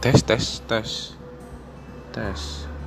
tes tes tes. Tes.